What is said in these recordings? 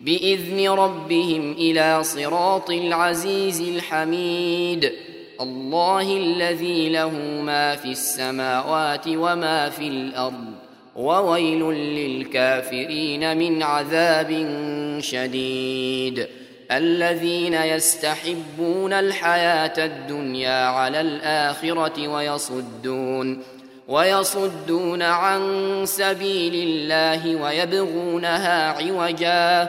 بإذن ربهم إلى صراط العزيز الحميد. الله الذي له ما في السماوات وما في الأرض وويل للكافرين من عذاب شديد. الذين يستحبون الحياة الدنيا على الآخرة ويصدون ويصدون عن سبيل الله ويبغونها عوجا.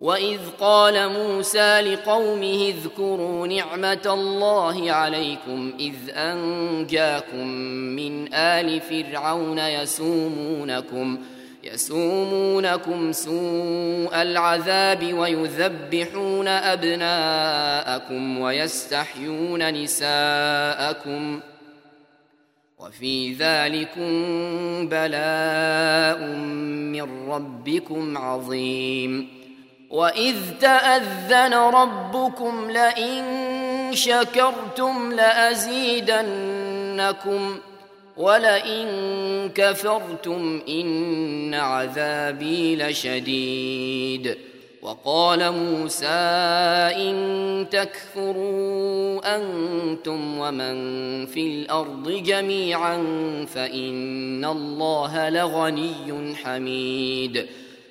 واذ قال موسى لقومه اذكروا نعمه الله عليكم اذ انجاكم من ال فرعون يسومونكم يسومونكم سوء العذاب ويذبحون ابناءكم ويستحيون نساءكم وفي ذلكم بلاء من ربكم عظيم واذ تاذن ربكم لئن شكرتم لازيدنكم ولئن كفرتم ان عذابي لشديد وقال موسى ان تكفروا أنتم ومن في الأرض جميعا فان الله لغني حميد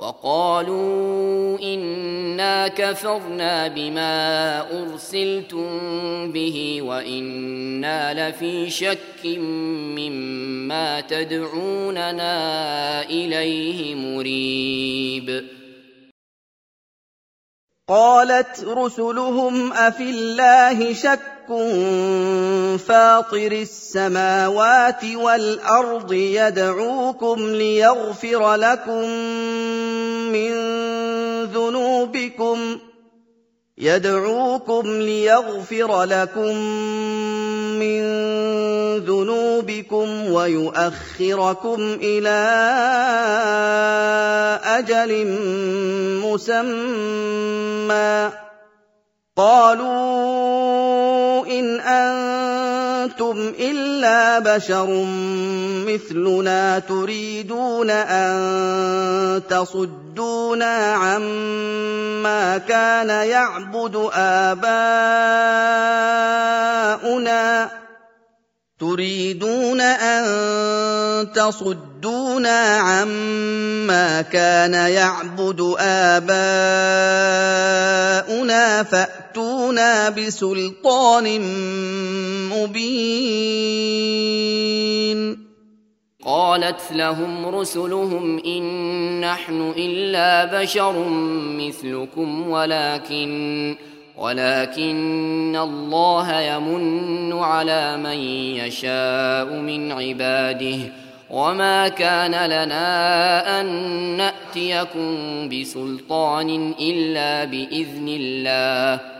وقالوا إنا كفرنا بما أرسلتم به وإنا لفي شك مما تدعوننا إليه مريب. قالت رسلهم أفي الله شك فاطر السماوات والأرض يدعوكم ليغفر لكم من ذنوبكم يدعوكم ليغفر لكم من ذنوبكم ويؤخركم إلى أجل مسمى. قالوا إن أنتم الا بشر مثلنا تريدون ان تصدونا عما كان يعبد اباؤنا تريدون ان تصدونا عما كان يعبد اباؤنا فاتونا بسلطان مبين. قالت لهم رسلهم إن نحن إلا بشر مثلكم ولكن ولكن الله يمن على من يشاء من عباده. وما كان لنا أن نأتيكم بسلطان إلا بإذن الله.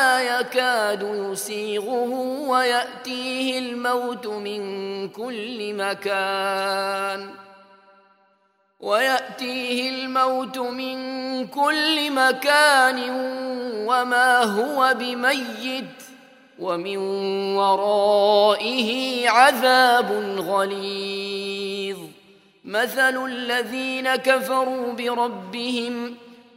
يكاد يسيغه ويأتيه الموت من كل مكان. ويأتيه الموت من كل مكان وما هو بميت ومن ورائه عذاب غليظ. مثل الذين كفروا بربهم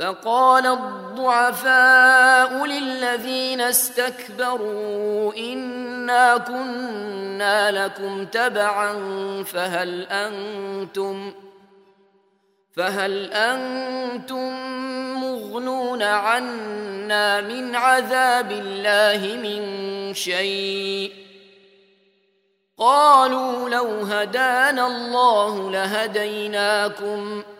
فقال الضعفاء للذين استكبروا إنا كنا لكم تبعا فهل أنتم فهل أنتم مغنون عنا من عذاب الله من شيء قالوا لو هدانا الله لهديناكم ۖ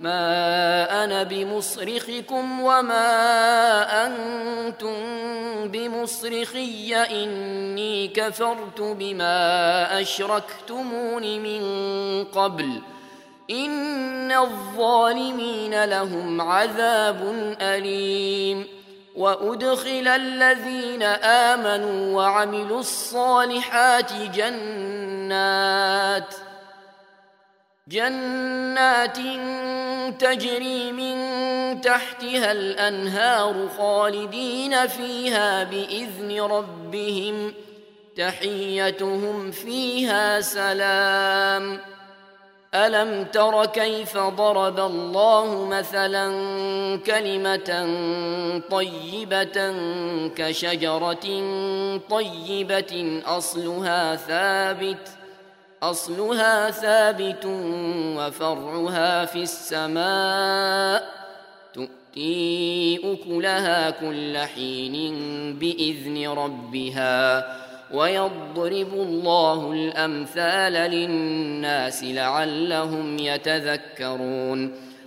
ما أنا بمصرخكم وما أنتم بمصرخي إني كفرت بما أشركتمون من قبل. إن الظالمين لهم عذاب أليم. وأدخل الذين آمنوا وعملوا الصالحات جنات. جنات تجري من تحتها الأنهار خالدين فيها بإذن ربهم تحيتهم فيها سلام. ألم تر كيف ضرب الله مثلا كلمة طيبة كشجرة طيبة أصلها ثابت؟ أصلها ثابت وفرعها في السماء. تؤتي أكلها كل حين بإذن ربها ويضرب الله الأمثال للناس لعلهم يتذكرون.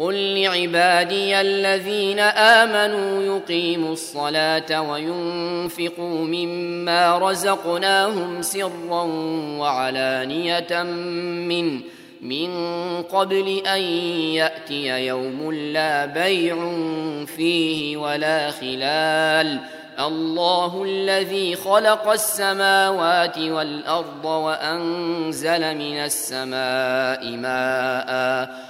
قل لعبادي الذين امنوا يقيموا الصلاه وينفقوا مما رزقناهم سرا وعلانيه من من قبل ان ياتي يوم لا بيع فيه ولا خلال الله الذي خلق السماوات والارض وانزل من السماء ماء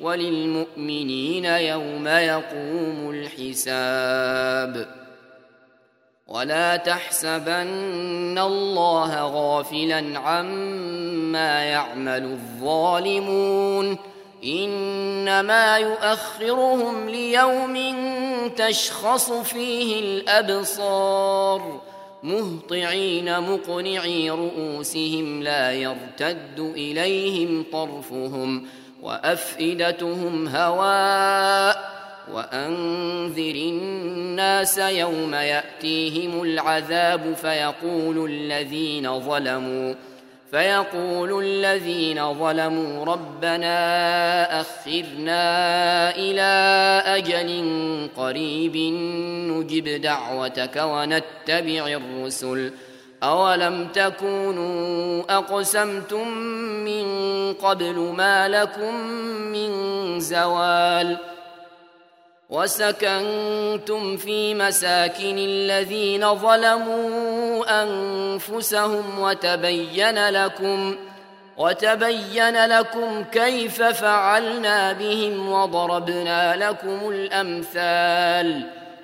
وللمؤمنين يوم يقوم الحساب. ولا تحسبن الله غافلا عما يعمل الظالمون. إنما يؤخرهم ليوم تشخص فيه الأبصار. مهطعين مقنعي رؤوسهم لا يرتد إليهم طرفهم. وأفئدتهم هواء وأنذر الناس يوم يأتيهم العذاب فيقول الذين ظلموا فيقول الذين ظلموا ربنا أخرنا إلى أجل قريب نجب دعوتك ونتبع الرسل أولم تكونوا أقسمتم من قبل ما لكم من زوال وسكنتم في مساكن الذين ظلموا انفسهم وتبين لكم وتبين لكم كيف فعلنا بهم وضربنا لكم الامثال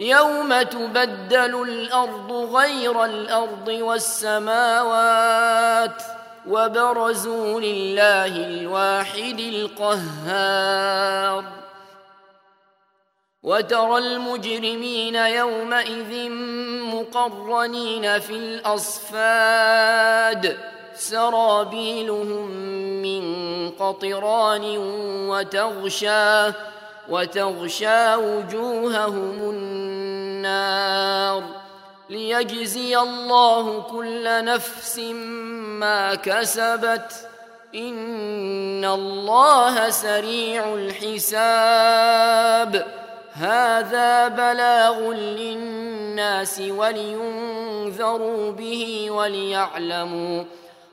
يوم تبدل الأرض غير الأرض والسماوات وبرزوا لله الواحد القهار. وترى المجرمين يومئذ مقرنين في الاصفاد. سرابيلهم من قطران وتغشى وتغشى وجوههم النار ليجزي الله كل نفس ما كسبت إن الله سريع الحساب. هذا بلاغ للناس ولينذروا به وليعلموا